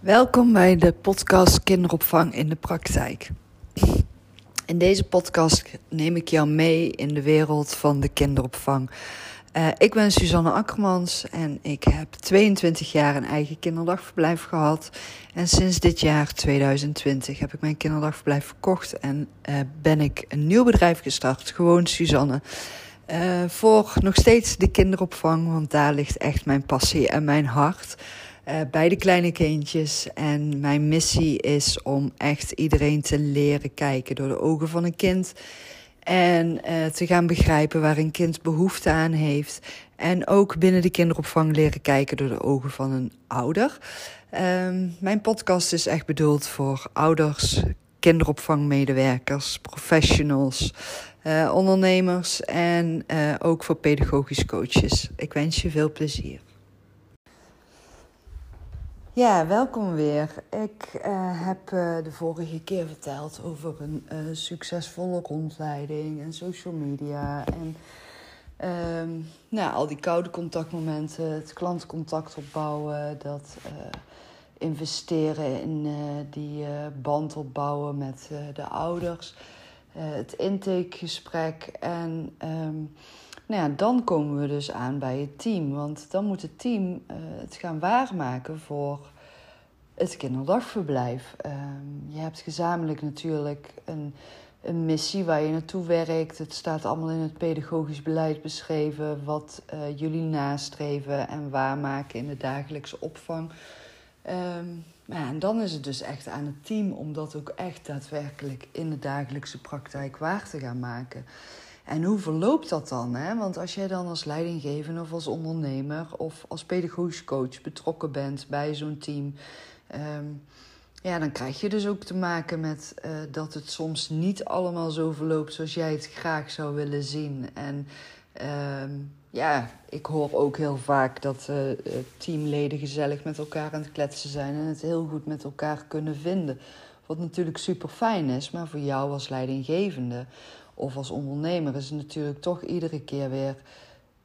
Welkom bij de podcast Kinderopvang in de Praktijk. In deze podcast neem ik jou mee in de wereld van de kinderopvang. Uh, ik ben Suzanne Akkermans en ik heb 22 jaar een eigen kinderdagverblijf gehad. En sinds dit jaar, 2020, heb ik mijn kinderdagverblijf verkocht en uh, ben ik een nieuw bedrijf gestart, gewoon Suzanne. Uh, voor nog steeds de kinderopvang, want daar ligt echt mijn passie en mijn hart uh, bij de kleine kindjes. En mijn missie is om echt iedereen te leren kijken door de ogen van een kind. En uh, te gaan begrijpen waar een kind behoefte aan heeft. En ook binnen de kinderopvang leren kijken door de ogen van een ouder. Um, mijn podcast is echt bedoeld voor ouders, kinderopvangmedewerkers, professionals, uh, ondernemers en ook voor pedagogisch coaches. Ik wens je veel plezier. Ja, welkom weer. Ik uh, heb uh, de vorige keer verteld over een uh, succesvolle rondleiding en social media. En um, nou, al die koude contactmomenten, het klantcontact opbouwen, dat investeren in die band opbouwen met de ouders, het intakegesprek en. Um, nou ja, dan komen we dus aan bij het team. Want dan moet het team uh, het gaan waarmaken voor het kinderdagverblijf. Uh, je hebt gezamenlijk natuurlijk een, een missie waar je naartoe werkt. Het staat allemaal in het pedagogisch beleid beschreven. Wat uh, jullie nastreven en waarmaken in de dagelijkse opvang. Um, ja, en dan is het dus echt aan het team om dat ook echt daadwerkelijk in de dagelijkse praktijk waar te gaan maken. En hoe verloopt dat dan? Hè? Want als jij dan als leidinggevende of als ondernemer of als pedagogisch coach betrokken bent bij zo'n team, um, ja, dan krijg je dus ook te maken met uh, dat het soms niet allemaal zo verloopt zoals jij het graag zou willen zien. En um, ja, ik hoor ook heel vaak dat uh, teamleden gezellig met elkaar aan het kletsen zijn en het heel goed met elkaar kunnen vinden. Wat natuurlijk super fijn is, maar voor jou als leidinggevende of als ondernemer is het natuurlijk toch iedere keer weer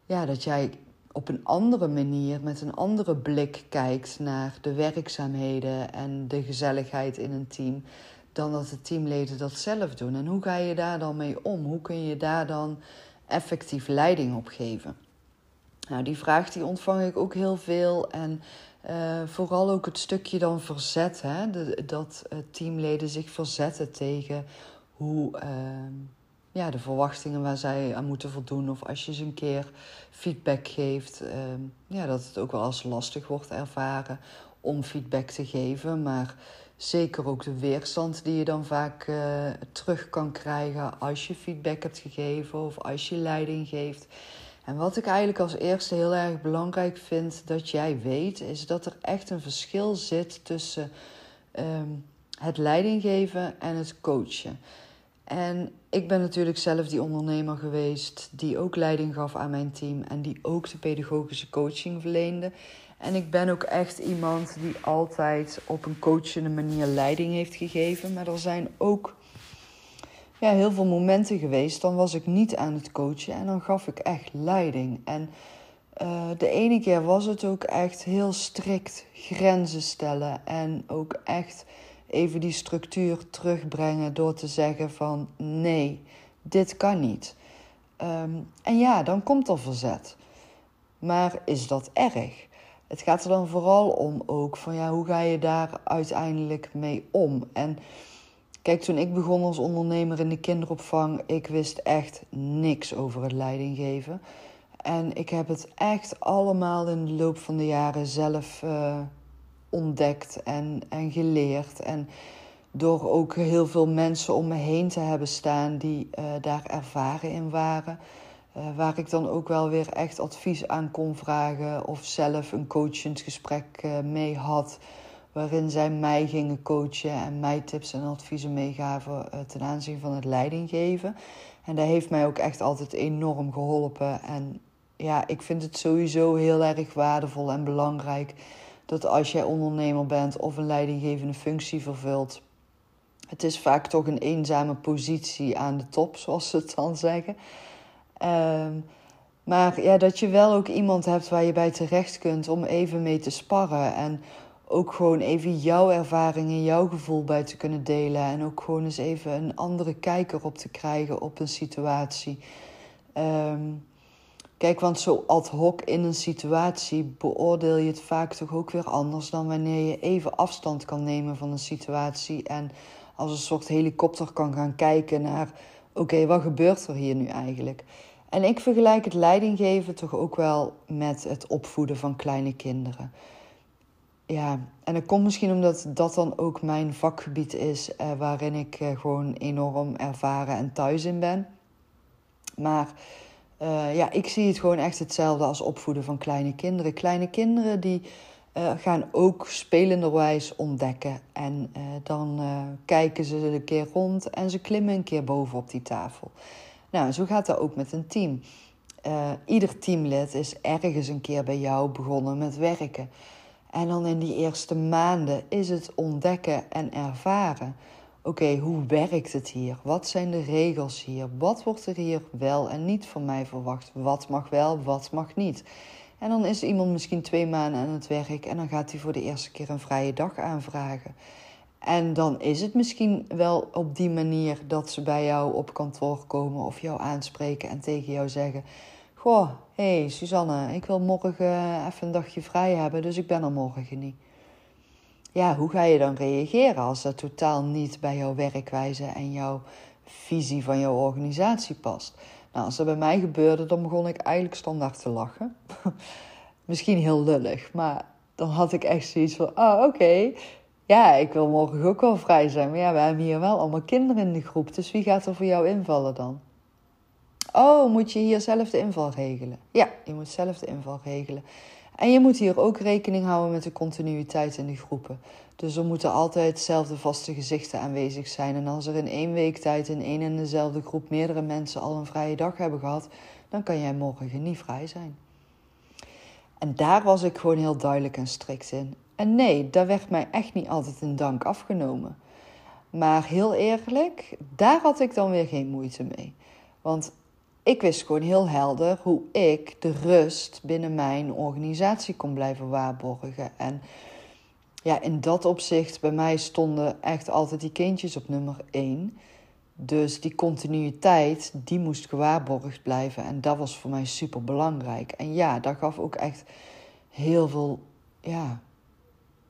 ja, dat jij op een andere manier, met een andere blik kijkt naar de werkzaamheden en de gezelligheid in een team, dan dat de teamleden dat zelf doen. En hoe ga je daar dan mee om? Hoe kun je daar dan effectief leiding op geven? Nou, die vraag die ontvang ik ook heel veel. En uh, vooral ook het stukje dan verzet, hè? Dat uh, teamleden zich verzetten tegen hoe. Uh, ja, de verwachtingen waar zij aan moeten voldoen. Of als je ze een keer feedback geeft, uh, ja, dat het ook wel als lastig wordt ervaren om feedback te geven. Maar zeker ook de weerstand die je dan vaak uh, terug kan krijgen als je feedback hebt gegeven of als je leiding geeft. En wat ik eigenlijk als eerste heel erg belangrijk vind dat jij weet, is dat er echt een verschil zit tussen um, het leidinggeven en het coachen. En ik ben natuurlijk zelf die ondernemer geweest die ook leiding gaf aan mijn team en die ook de pedagogische coaching verleende. En ik ben ook echt iemand die altijd op een coachende manier leiding heeft gegeven. Maar er zijn ook ja, heel veel momenten geweest. Dan was ik niet aan het coachen en dan gaf ik echt leiding. En uh, de ene keer was het ook echt heel strikt grenzen stellen en ook echt even die structuur terugbrengen door te zeggen van nee, dit kan niet. Um, en ja, dan komt er verzet. Maar is dat erg? Het gaat er dan vooral om ook van ja, hoe ga je daar uiteindelijk mee om? En kijk, toen ik begon als ondernemer in de kinderopvang, ik wist echt niks over het leidinggeven. En ik heb het echt allemaal in de loop van de jaren zelf uh, ontdekt en, en geleerd. En door ook heel veel mensen om me heen te hebben staan die uh, daar ervaren in waren. Uh, waar ik dan ook wel weer echt advies aan kon vragen of zelf een coachingsgesprek uh, mee had. Waarin zij mij gingen coachen en mij tips en adviezen meegaven ten aanzien van het leidinggeven. En dat heeft mij ook echt altijd enorm geholpen. En ja, ik vind het sowieso heel erg waardevol en belangrijk dat als jij ondernemer bent of een leidinggevende functie vervult, het is vaak toch een eenzame positie aan de top, zoals ze het dan zeggen. Um, maar ja, dat je wel ook iemand hebt waar je bij terecht kunt om even mee te sparren. En ook gewoon even jouw ervaringen, jouw gevoel bij te kunnen delen. En ook gewoon eens even een andere kijker op te krijgen op een situatie. Ehm, kijk, want zo ad hoc in een situatie beoordeel je het vaak toch ook weer anders dan wanneer je even afstand kan nemen van een situatie. En als een soort helikopter kan gaan kijken naar: oké, wat gebeurt er hier nu eigenlijk? En ik vergelijk het leidinggeven toch ook wel met het opvoeden van kleine kinderen. Ja, en dat komt misschien omdat dat dan ook mijn vakgebied is, eh, waarin ik eh, gewoon enorm ervaren en thuis in ben. Maar uh, ja, ik zie het gewoon echt hetzelfde als opvoeden van kleine kinderen. Kleine kinderen die uh, gaan ook spelenderwijs ontdekken. En uh, dan kijken ze een keer rond en ze klimmen een keer boven op die tafel. Nou, zo gaat dat ook met een team. ieder teamlid is ergens een keer bij jou begonnen met werken. En dan in die eerste maanden is het ontdekken en ervaren. Oké, hoe werkt het hier? Wat zijn de regels hier? Wat wordt er hier wel en niet van mij verwacht? Wat mag wel, wat mag niet? En dan is iemand misschien twee maanden aan het werk en dan gaat hij voor de eerste keer een vrije dag aanvragen. En dan is het misschien wel op die manier dat ze bij jou op kantoor komen of jou aanspreken en tegen jou zeggen: Goh, hé hey, Suzanne, ik wil morgen even een dagje vrij hebben, dus ik ben er morgen niet. Ja, hoe ga je dan reageren als dat totaal niet bij jouw werkwijze en jouw visie van jouw organisatie past? Nou, als dat bij mij gebeurde, dan begon ik eigenlijk standaard te lachen. Misschien heel lullig, maar dan had ik echt zoiets van: oh, oké. Ja, ik wil morgen ook wel vrij zijn. Maar ja, we hebben hier wel allemaal kinderen in de groep. Dus wie gaat er voor jou invallen dan? Oh, moet je hier zelf de inval regelen? Ja, je moet zelf de inval regelen. En je moet hier ook rekening houden met de continuïteit in de groepen. Dus er moeten altijd dezelfde vaste gezichten aanwezig zijn. En als er in één week tijd in één en dezelfde groep meerdere mensen al een vrije dag hebben gehad, dan kan jij morgen niet vrij zijn. En daar was ik gewoon heel duidelijk en strikt in. En nee, daar werd mij echt niet altijd een dank afgenomen. Maar heel eerlijk, daar had ik dan weer geen moeite mee. Want ik wist gewoon heel helder hoe ik de rust binnen mijn organisatie kon blijven waarborgen. En ja, in dat opzicht, bij mij stonden echt altijd die kindjes op nummer één. Dus die continuïteit, die moest gewaarborgd blijven. En dat was voor mij super belangrijk. En ja, dat gaf ook echt heel veel, ja,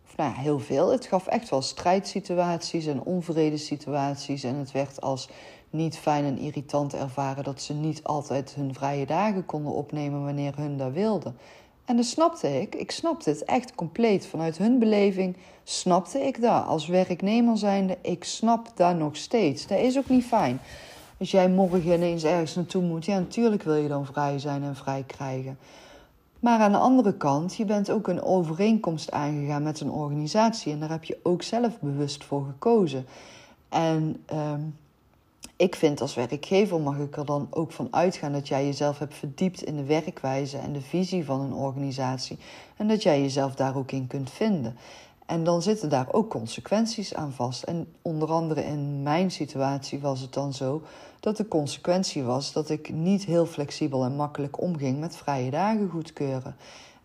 of nou ja, heel veel. Het gaf echt wel strijdsituaties en onvredesituaties. En het werd als niet fijn en irritant ervaren dat ze niet altijd hun vrije dagen konden opnemen wanneer hun dat wilden. En dat snapte ik. Ik snapte het echt compleet. Vanuit hun beleving snapte ik dat. Als werknemer zijnde, ik snap dat nog steeds. Dat is ook niet fijn. Als jij morgen ineens ergens naartoe moet, ja, natuurlijk wil je dan vrij zijn en vrij krijgen. Maar aan de andere kant, je bent ook een overeenkomst aangegaan met een organisatie. En daar heb je ook zelf bewust voor gekozen. En ehm, ik vind als werkgever mag ik er dan ook van uitgaan dat jij jezelf hebt verdiept in de werkwijze en de visie van een organisatie. En dat jij jezelf daar ook in kunt vinden. En dan zitten daar ook consequenties aan vast. En onder andere in mijn situatie was het dan zo dat de consequentie was dat ik niet heel flexibel en makkelijk omging met vrije dagen goedkeuren.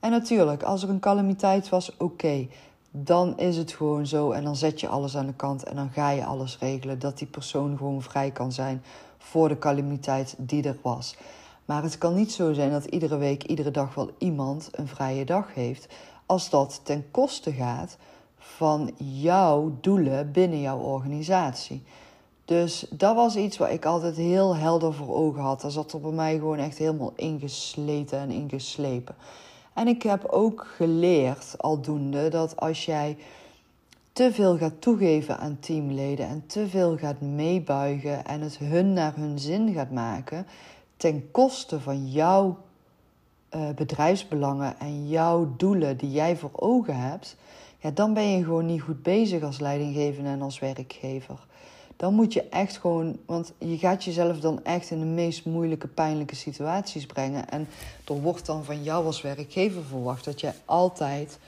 En natuurlijk, als er een calamiteit was, oké dan is het gewoon zo en dan zet je alles aan de kant en dan ga je alles regelen dat die persoon gewoon vrij kan zijn voor de calamiteit die er was. Maar het kan niet zo zijn dat iedere week, iedere dag wel iemand een vrije dag heeft, als dat ten koste gaat van jouw doelen binnen jouw organisatie. Dus dat was iets wat ik altijd heel helder voor ogen had. Dat zat er bij mij gewoon echt helemaal ingesleten en ingeslepen. En ik heb ook geleerd aldoende dat als jij te veel gaat toegeven aan teamleden en te veel gaat meebuigen en het hun naar hun zin gaat maken, ten koste van jouw uh, bedrijfsbelangen en jouw doelen die jij voor ogen hebt, ja, dan ben je gewoon niet goed bezig als leidinggevende en als werkgever dan moet je echt gewoon, want je gaat jezelf dan echt in de meest moeilijke, pijnlijke situaties brengen. En er wordt dan van jou als werkgever verwacht dat jij altijd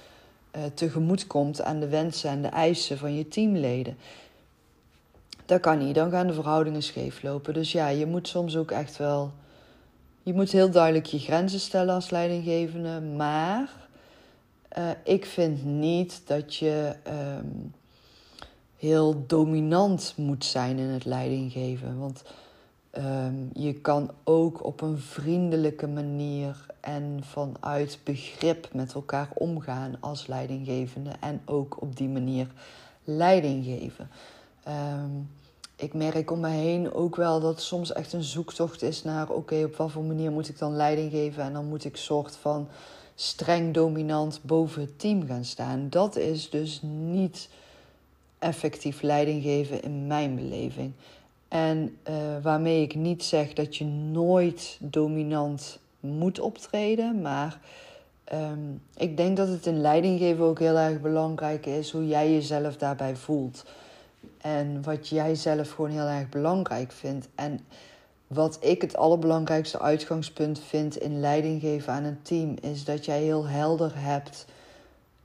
uh, tegemoet komt aan de wensen en de eisen van je teamleden. Dat kan niet, dan gaan de verhoudingen scheef lopen. Dus ja, je moet soms ook echt wel. Je moet heel duidelijk je grenzen stellen als leidinggevende, maar Uh, ik vind niet dat je ehm, heel dominant moet zijn in het leidinggeven. Want um, je kan ook op een vriendelijke manier en vanuit begrip met elkaar omgaan als leidinggevende. En ook op die manier leiding geven. Um, ik merk om me heen ook wel dat soms echt een zoektocht is naar: oké, op wat voor manier moet ik dan leiding geven? En dan moet ik soort van streng dominant boven het team gaan staan. Dat is dus niet effectief leiding geven in mijn beleving. En uh, waarmee ik niet zeg dat je nooit dominant moet optreden, maar um, ik denk dat het in leiding geven ook heel erg belangrijk is hoe jij jezelf daarbij voelt. En wat jij zelf gewoon heel erg belangrijk vindt. En wat ik het allerbelangrijkste uitgangspunt vind in leiding geven aan een team, is dat jij heel helder hebt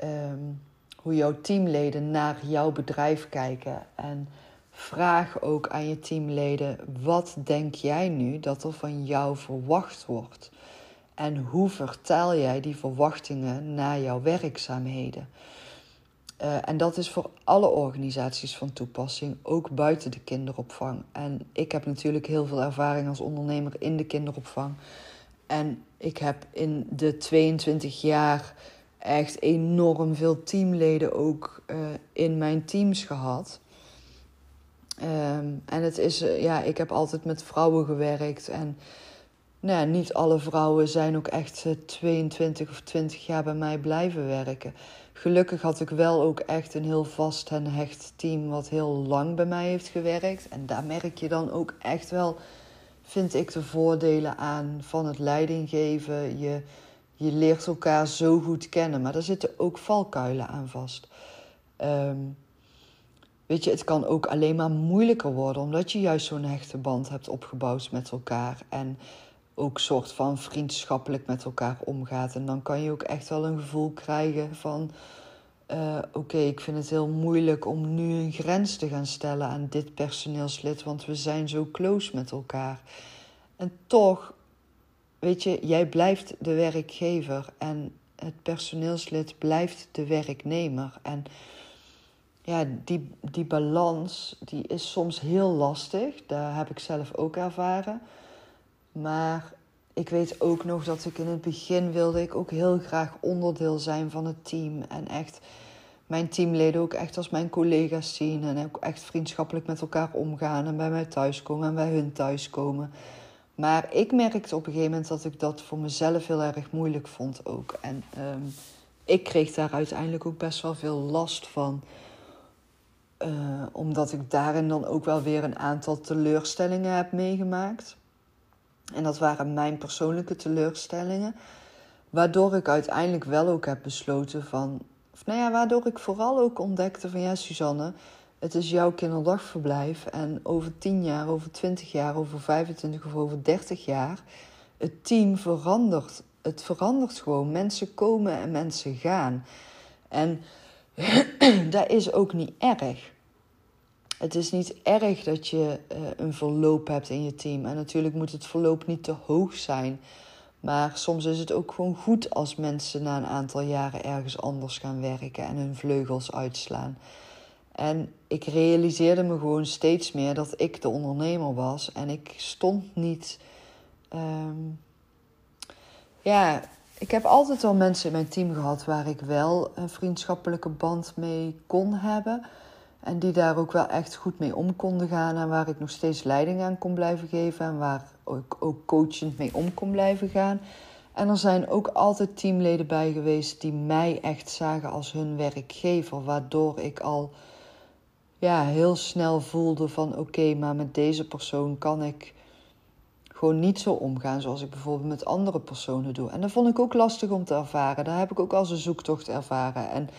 um, hoe jouw teamleden naar jouw bedrijf kijken. En vraag ook aan je teamleden: wat denk jij nu dat er van jou verwacht wordt? En hoe vertaal jij die verwachtingen naar jouw werkzaamheden? Uh, en dat is voor alle organisaties van toepassing, ook buiten de kinderopvang. En ik heb natuurlijk heel veel ervaring als ondernemer in de kinderopvang. En ik heb in de 22 jaar echt enorm veel teamleden ook uh, in mijn teams gehad. Um, en het is, uh, ja, ik heb altijd met vrouwen gewerkt. En nou ja, niet alle vrouwen zijn ook echt 22 of 20 jaar bij mij blijven werken gelukkig had ik wel ook echt een heel vast en hecht team wat heel lang bij mij heeft gewerkt. En daar merk je dan ook echt wel, vind ik, de voordelen aan van het leidinggeven. Je, je leert elkaar zo goed kennen, maar daar zitten ook valkuilen aan vast. Um, weet je, het kan ook alleen maar moeilijker worden omdat je juist zo'n hechte band hebt opgebouwd met elkaar. En ook soort van vriendschappelijk met elkaar omgaat. En dan kan je ook echt wel een gevoel krijgen van... Uh, Oké, ik vind het heel moeilijk om nu een grens te gaan stellen aan dit personeelslid... want we zijn zo close met elkaar. En toch, weet je, jij blijft de werkgever... en het personeelslid blijft de werknemer. En ja, die, die balans die is soms heel lastig. Daar heb ik zelf ook ervaren... Maar ik weet ook nog dat ik in het begin wilde ik ook heel graag onderdeel zijn van het team. En echt mijn teamleden ook echt als mijn collega's zien. En ook echt vriendschappelijk met elkaar omgaan. En bij mij thuiskomen en bij hun thuiskomen. Maar ik merkte op een gegeven moment dat ik dat voor mezelf heel erg moeilijk vond ook. En um, ik kreeg daar uiteindelijk ook best wel veel last van. Uh, omdat ik daarin dan ook wel weer een aantal teleurstellingen heb meegemaakt. En dat waren mijn persoonlijke teleurstellingen. Waardoor ik uiteindelijk wel ook heb besloten van. Nou ja, waardoor ik vooral ook ontdekte van ja, Suzanne, het is jouw kinderdagverblijf. En over 10 jaar, over 20 jaar, over 25 of over 30 jaar. Het team verandert. Het verandert gewoon. Mensen komen en mensen gaan. En dat is ook niet erg het is niet erg dat je uh, een verloop hebt in je team. En natuurlijk moet het verloop niet te hoog zijn. Maar soms is het ook gewoon goed als mensen na een aantal jaren ergens anders gaan werken en hun vleugels uitslaan. En ik realiseerde me gewoon steeds meer dat ik de ondernemer was en ik stond niet. Um, ja, ik heb altijd wel mensen in mijn team gehad waar ik wel een vriendschappelijke band mee kon hebben. En die daar ook wel echt goed mee om konden gaan. En waar ik nog steeds leiding aan kon blijven geven. En waar ik ook coachend mee om kon blijven gaan. En er zijn ook altijd teamleden bij geweest die mij echt zagen als hun werkgever. Waardoor ik al ja, heel snel voelde van oké, maar met deze persoon kan ik gewoon niet zo omgaan zoals ik bijvoorbeeld met andere personen doe. En dat vond ik ook lastig om te ervaren. Daar heb ik ook als een zoektocht ervaren. En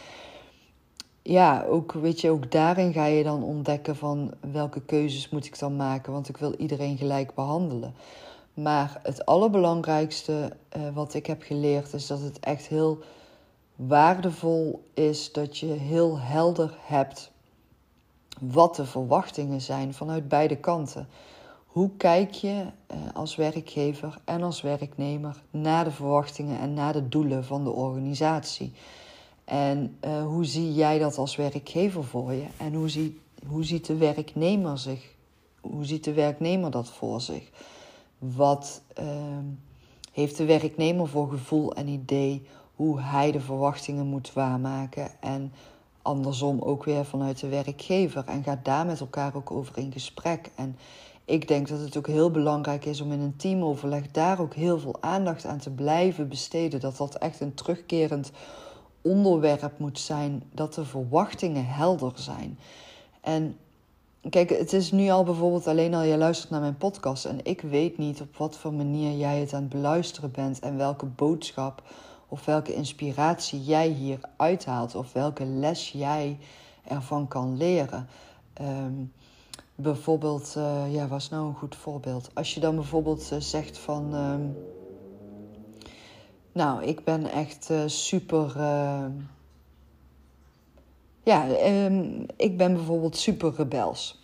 ja, ook, weet je, ook daarin ga je dan ontdekken van welke keuzes moet ik dan maken, want ik wil iedereen gelijk behandelen. Maar het allerbelangrijkste uh, wat ik heb geleerd is dat het echt heel waardevol is dat je heel helder hebt wat de verwachtingen zijn vanuit beide kanten. Hoe kijk je uh, als werkgever en als werknemer naar de verwachtingen en naar de doelen van de organisatie? En uh, hoe zie jij dat als werkgever voor je? En hoe, zie, hoe ziet de werknemer zich? Hoe ziet de werknemer dat voor zich? Wat uh, heeft de werknemer voor gevoel en idee hoe hij de verwachtingen moet waarmaken? En andersom ook weer vanuit de werkgever. En gaat daar met elkaar ook over in gesprek. En ik denk dat het ook heel belangrijk is om in een teamoverleg daar ook heel veel aandacht aan te blijven besteden. Dat dat echt een terugkerend onderwerp moet zijn. Dat de verwachtingen helder zijn. En kijk, het is nu al bijvoorbeeld alleen al je luistert naar mijn podcast. En ik weet niet op wat voor manier jij het aan het beluisteren bent. En welke boodschap of welke inspiratie jij hier uithaalt. Of welke les jij ervan kan leren. Um, bijvoorbeeld, uh, ja, was nou een goed voorbeeld? Als je dan bijvoorbeeld uh, zegt van. Uh, nou, ik ben echt uh, super. ja, um, ik ben bijvoorbeeld super rebels.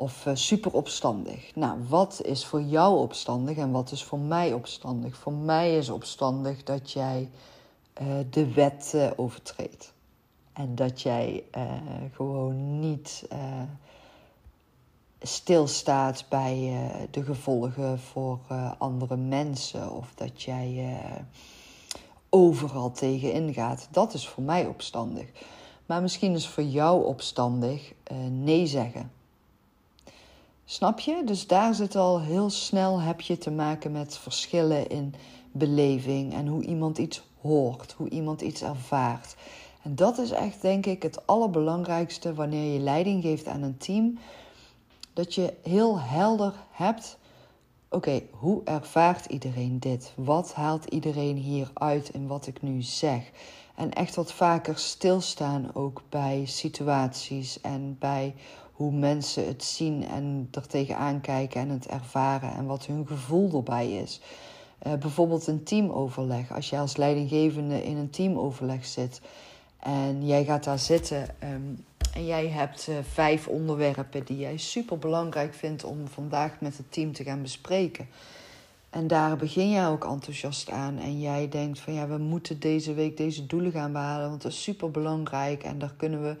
Of super opstandig. Nou, wat is voor jou opstandig en wat is voor mij opstandig? Voor mij is opstandig dat jij de wet overtreedt. En dat jij gewoon niet stilstaat bij de gevolgen voor andere mensen of dat jij overal tegen ingaat. Dat is voor mij opstandig. Maar misschien is voor jou opstandig nee zeggen. Snap je? Dus daar zit al heel snel heb je te maken met verschillen in beleving en hoe iemand iets hoort, hoe iemand iets ervaart. En dat is echt, denk ik, het allerbelangrijkste wanneer je leiding geeft aan een team dat je heel helder hebt. Oké, hoe ervaart iedereen dit? Wat haalt iedereen hier uit in wat ik nu zeg? En echt wat vaker stilstaan ook bij situaties en bij hoe mensen het zien en er tegenaan kijken en het ervaren en wat hun gevoel erbij is. Uh, bijvoorbeeld een teamoverleg. Als jij als leidinggevende in een teamoverleg zit en jij gaat daar zitten um, en jij hebt uh, vijf onderwerpen die jij super belangrijk vindt om vandaag met het team te gaan bespreken. En daar begin jij ook enthousiast aan. En jij denkt van ja, we moeten deze week deze doelen gaan behalen. Want dat is super belangrijk. En daar kunnen we,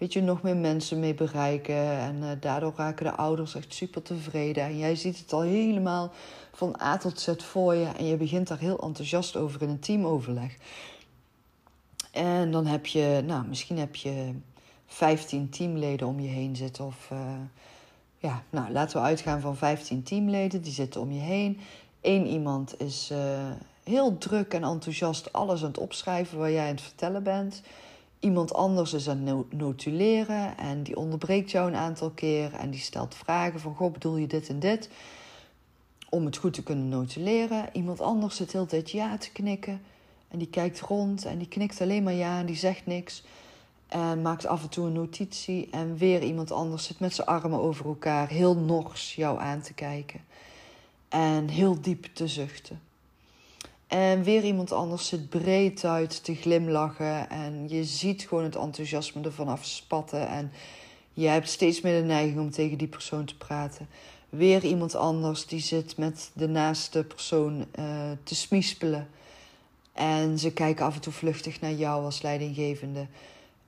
weet je, nog meer mensen mee bereiken. En uh, daardoor raken de ouders echt super tevreden. En jij ziet het al helemaal van A tot Z voor je. En je begint daar heel enthousiast over in een teamoverleg. En dan heb je, nou, misschien heb je 15 teamleden om je heen zitten. Of uh, ja, nou, laten we uitgaan van 15 teamleden, die zitten om je heen. Eén iemand is uh, heel druk en enthousiast alles aan het opschrijven waar jij aan het vertellen bent. Iemand anders is aan het notuleren en die onderbreekt jou een aantal keer en die stelt vragen van: Goh, bedoel je dit en dit? Om het goed te kunnen notuleren. Iemand anders zit heel tijd ja te knikken en die kijkt rond en die knikt alleen maar ja en die zegt niks. En maakt af en toe een notitie. En weer iemand anders zit met zijn armen over elkaar, heel nors jou aan te kijken. En heel diep te zuchten. En weer iemand anders zit breed uit te glimlachen. En je ziet gewoon het enthousiasme ervan afspatten. En je hebt steeds meer de neiging om tegen die persoon te praten. Weer iemand anders die zit met de naaste persoon uh, te smispelen. En ze kijken af en toe vluchtig naar jou als leidinggevende.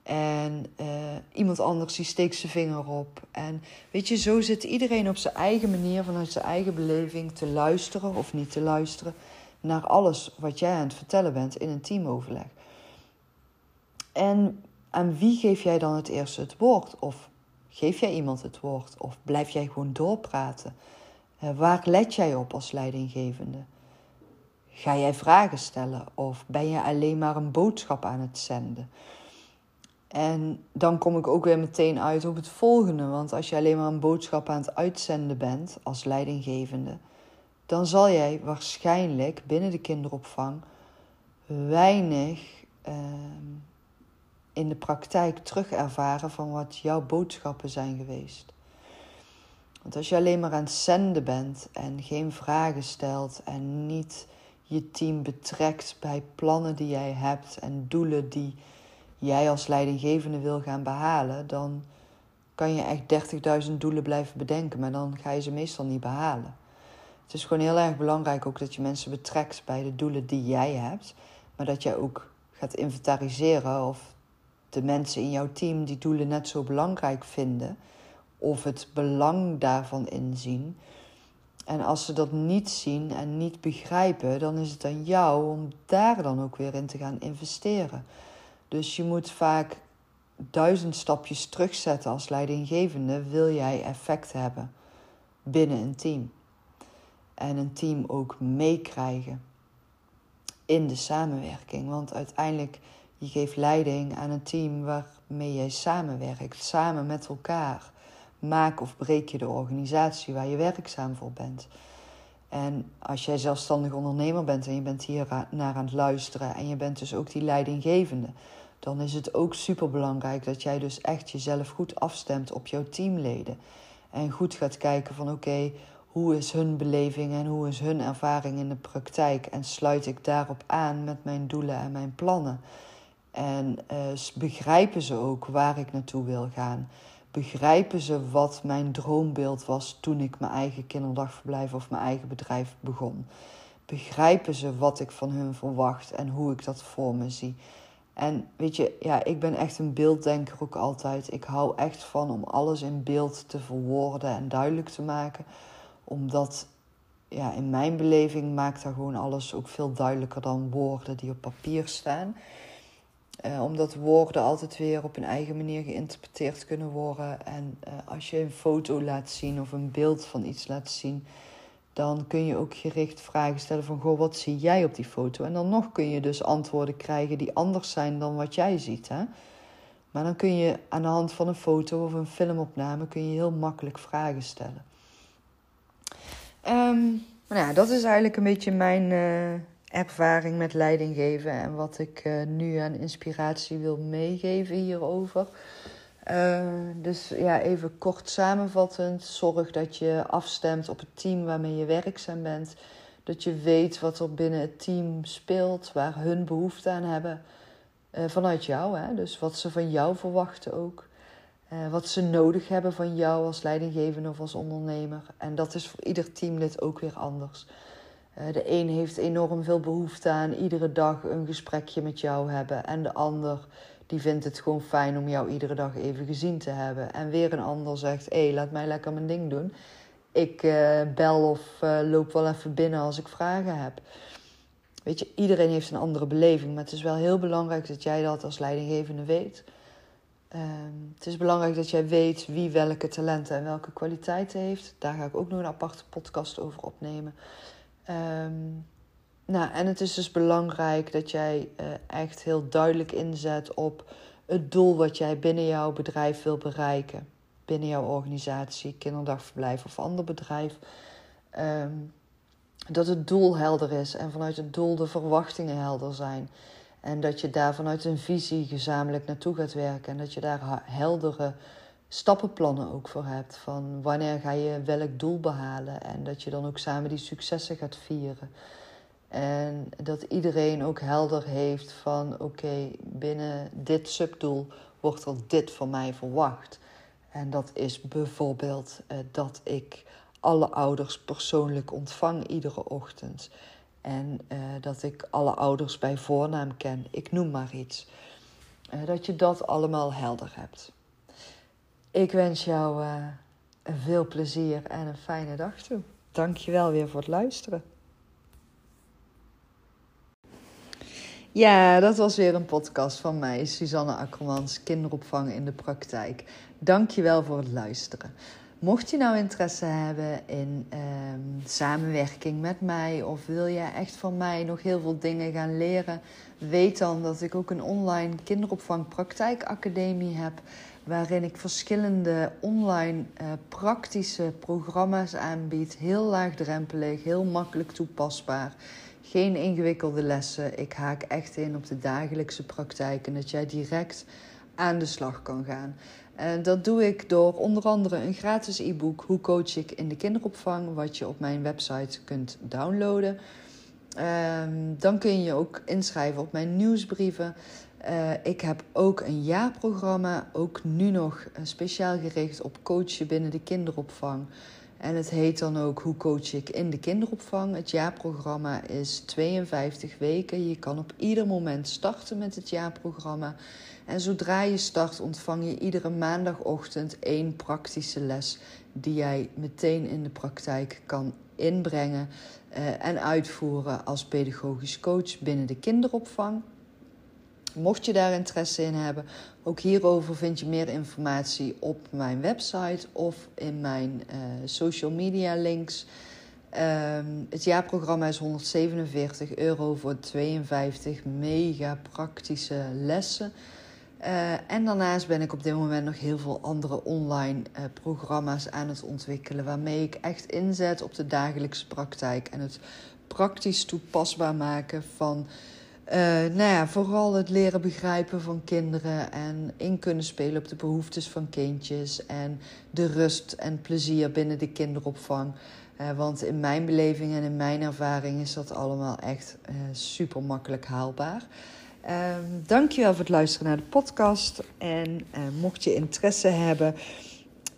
En uh, iemand anders die steekt zijn vinger op. En weet je, zo zit iedereen op zijn eigen manier, vanuit zijn eigen beleving, te luisteren of niet te luisteren naar alles wat jij aan het vertellen bent in een teamoverleg. En aan wie geef jij dan het eerste het woord? Of geef jij iemand het woord? Of blijf jij gewoon doorpraten? Uh, waar let jij op als leidinggevende? Ga jij vragen stellen of ben je alleen maar een boodschap aan het zenden? En dan kom ik ook weer meteen uit op het volgende. Want als je alleen maar een boodschap aan het uitzenden bent als leidinggevende, dan zal jij waarschijnlijk binnen de kinderopvang weinig uh, in de praktijk terugervaren van wat jouw boodschappen zijn geweest. Want als je alleen maar aan het zenden bent en geen vragen stelt en niet je team betrekt bij plannen die jij hebt en doelen die jij als leidinggevende wil gaan behalen, dan kan je echt 30.000 doelen blijven bedenken, maar dan ga je ze meestal niet behalen. Het is gewoon heel erg belangrijk ook dat je mensen betrekt bij de doelen die jij hebt, maar dat jij ook gaat inventariseren of de mensen in jouw team die doelen net zo belangrijk vinden of het belang daarvan inzien. En als ze dat niet zien en niet begrijpen, dan is het aan jou om daar dan ook weer in te gaan investeren. Dus je moet vaak duizend stapjes terugzetten als leidinggevende, wil jij effect hebben binnen een team. En een team ook meekrijgen in de samenwerking. Want uiteindelijk, je geeft leiding aan een team waarmee jij samenwerkt, samen met elkaar. Maak of breek je de organisatie waar je werkzaam voor bent. En als jij zelfstandig ondernemer bent en je bent hier naar aan het luisteren en je bent dus ook die leidinggevende, dan is het ook super belangrijk dat jij dus echt jezelf goed afstemt op jouw teamleden. En goed gaat kijken van oké, hoe is hun beleving en hoe is hun ervaring in de praktijk? En sluit ik daarop aan met mijn doelen en mijn plannen? En uh, begrijpen ze ook waar ik naartoe wil gaan? Begrijpen ze wat mijn droombeeld was toen ik mijn eigen kinderdagverblijf of mijn eigen bedrijf begon? Begrijpen ze wat ik van hun verwacht en hoe ik dat voor me zie? En weet je, ja, ik ben echt een beelddenker ook altijd. Ik hou echt van om alles in beeld te verwoorden en duidelijk te maken. Omdat, ja, in mijn beleving maakt daar gewoon alles ook veel duidelijker dan woorden die op papier staan. Uh, omdat woorden altijd weer op een eigen manier geïnterpreteerd kunnen worden. En uh, als je een foto laat zien of een beeld van iets laat zien, dan kun je ook gericht vragen stellen van goh, wat zie jij op die foto? En dan nog kun je dus antwoorden krijgen die anders zijn dan wat jij ziet. Hè? Maar dan kun je aan de hand van een foto of een filmopname kun je heel makkelijk vragen stellen. Nou ja, dat is eigenlijk een beetje mijn uh, ervaring met leidinggeven en wat ik uh, nu aan inspiratie wil meegeven hierover. Uh, dus ja, even kort samenvattend. Zorg dat je afstemt op het team waarmee je werkzaam bent. Dat je weet wat er binnen het team speelt, waar hun behoefte aan hebben. Uh, vanuit jou, hè? dus wat ze van jou verwachten ook. Uh, wat ze nodig hebben van jou als leidinggevende of als ondernemer. En dat is voor ieder teamlid ook weer anders. de een heeft enorm veel behoefte aan iedere dag een gesprekje met jou hebben. En de ander die vindt het gewoon fijn om jou iedere dag even gezien te hebben. En weer een ander zegt: hé, laat mij lekker mijn ding doen. Ik uh, bel of loop wel even binnen als ik vragen heb. Weet je, iedereen heeft een andere beleving, maar het is wel heel belangrijk dat jij dat als leidinggevende weet. Uh, het is belangrijk dat jij weet wie welke talenten en welke kwaliteiten heeft. Daar ga ik ook nog een aparte podcast over opnemen. Um, nou, en het is dus belangrijk dat jij uh, echt heel duidelijk inzet op het doel wat jij binnen jouw bedrijf wil bereiken. Binnen jouw organisatie, kinderdagverblijf of ander bedrijf. Um, dat het doel helder is en vanuit het doel de verwachtingen helder zijn. En dat je daar vanuit een visie gezamenlijk naartoe gaat werken. En dat je daar heldere stappenplannen ook voor hebt. Van wanneer ga je welk doel behalen. En dat je dan ook samen die successen gaat vieren. En dat iedereen ook helder heeft van oké, binnen dit subdoel wordt er dit van mij verwacht. En dat is bijvoorbeeld uh, dat ik alle ouders persoonlijk ontvang iedere ochtend. En uh, dat ik alle ouders bij voornaam ken. Ik noem maar iets. Uh, dat je dat allemaal helder hebt. Ik wens jou veel plezier en een fijne dag toe. Dank je wel weer voor het luisteren. Ja, dat was weer een podcast van mij, Suzanne Akkermans, kinderopvang in de praktijk. Dankjewel voor het luisteren. Mocht je nou interesse hebben in ehm, samenwerking met mij of wil je echt van mij nog heel veel dingen gaan leren, weet dan dat ik ook een online kinderopvang praktijkacademie heb waarin ik verschillende online uh, praktische programma's aanbied, heel laagdrempelig, heel makkelijk toepasbaar. Geen ingewikkelde lessen. Ik haak echt in op de dagelijkse praktijk en dat jij direct aan de slag kan gaan. En dat doe ik door onder andere een gratis e-book Hoe coach ik in de kinderopvang, wat je op mijn website kunt downloaden. Um, dan kun je ook inschrijven op mijn nieuwsbrieven. Uh, ik heb ook een jaarprogramma, ook nu nog speciaal gericht op coachen binnen de kinderopvang. En het heet dan ook Hoe coach ik in de kinderopvang. Het jaarprogramma is 52 weken. Je kan op ieder moment starten met het jaarprogramma. En zodra je start, ontvang je iedere maandagochtend één praktische les die jij meteen in de praktijk kan inbrengen uh, en uitvoeren als pedagogisch coach binnen de kinderopvang. Mocht je daar interesse in hebben, ook hierover vind je meer informatie op mijn website of in mijn uh, social media links. Um, het jaarprogramma is 147 euro voor 52 mega praktische lessen. Uh, en daarnaast ben ik op dit moment nog heel veel andere online uh, programma's aan het ontwikkelen. Waarmee ik echt inzet op de dagelijkse praktijk en het praktisch toepasbaar maken van uh, nou ja, vooral het leren begrijpen van kinderen en in kunnen spelen op de behoeftes van kindjes en de rust en plezier binnen de kinderopvang. Want in mijn beleving en in mijn ervaring is dat allemaal echt super makkelijk haalbaar. Um, dankjewel voor het luisteren naar de podcast. En mocht je interesse hebben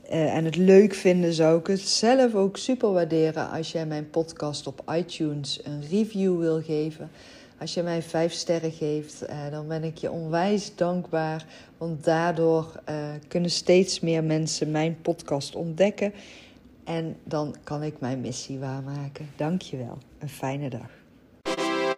en het leuk vinden, zou ik het zelf ook super waarderen als jij mijn podcast op iTunes een review wil geven. Als je mij vijf sterren geeft, uh, dan ben ik je onwijs dankbaar. Want daardoor kunnen steeds meer mensen mijn podcast ontdekken. En dan kan ik mijn missie waarmaken. Dank je wel. Een fijne dag.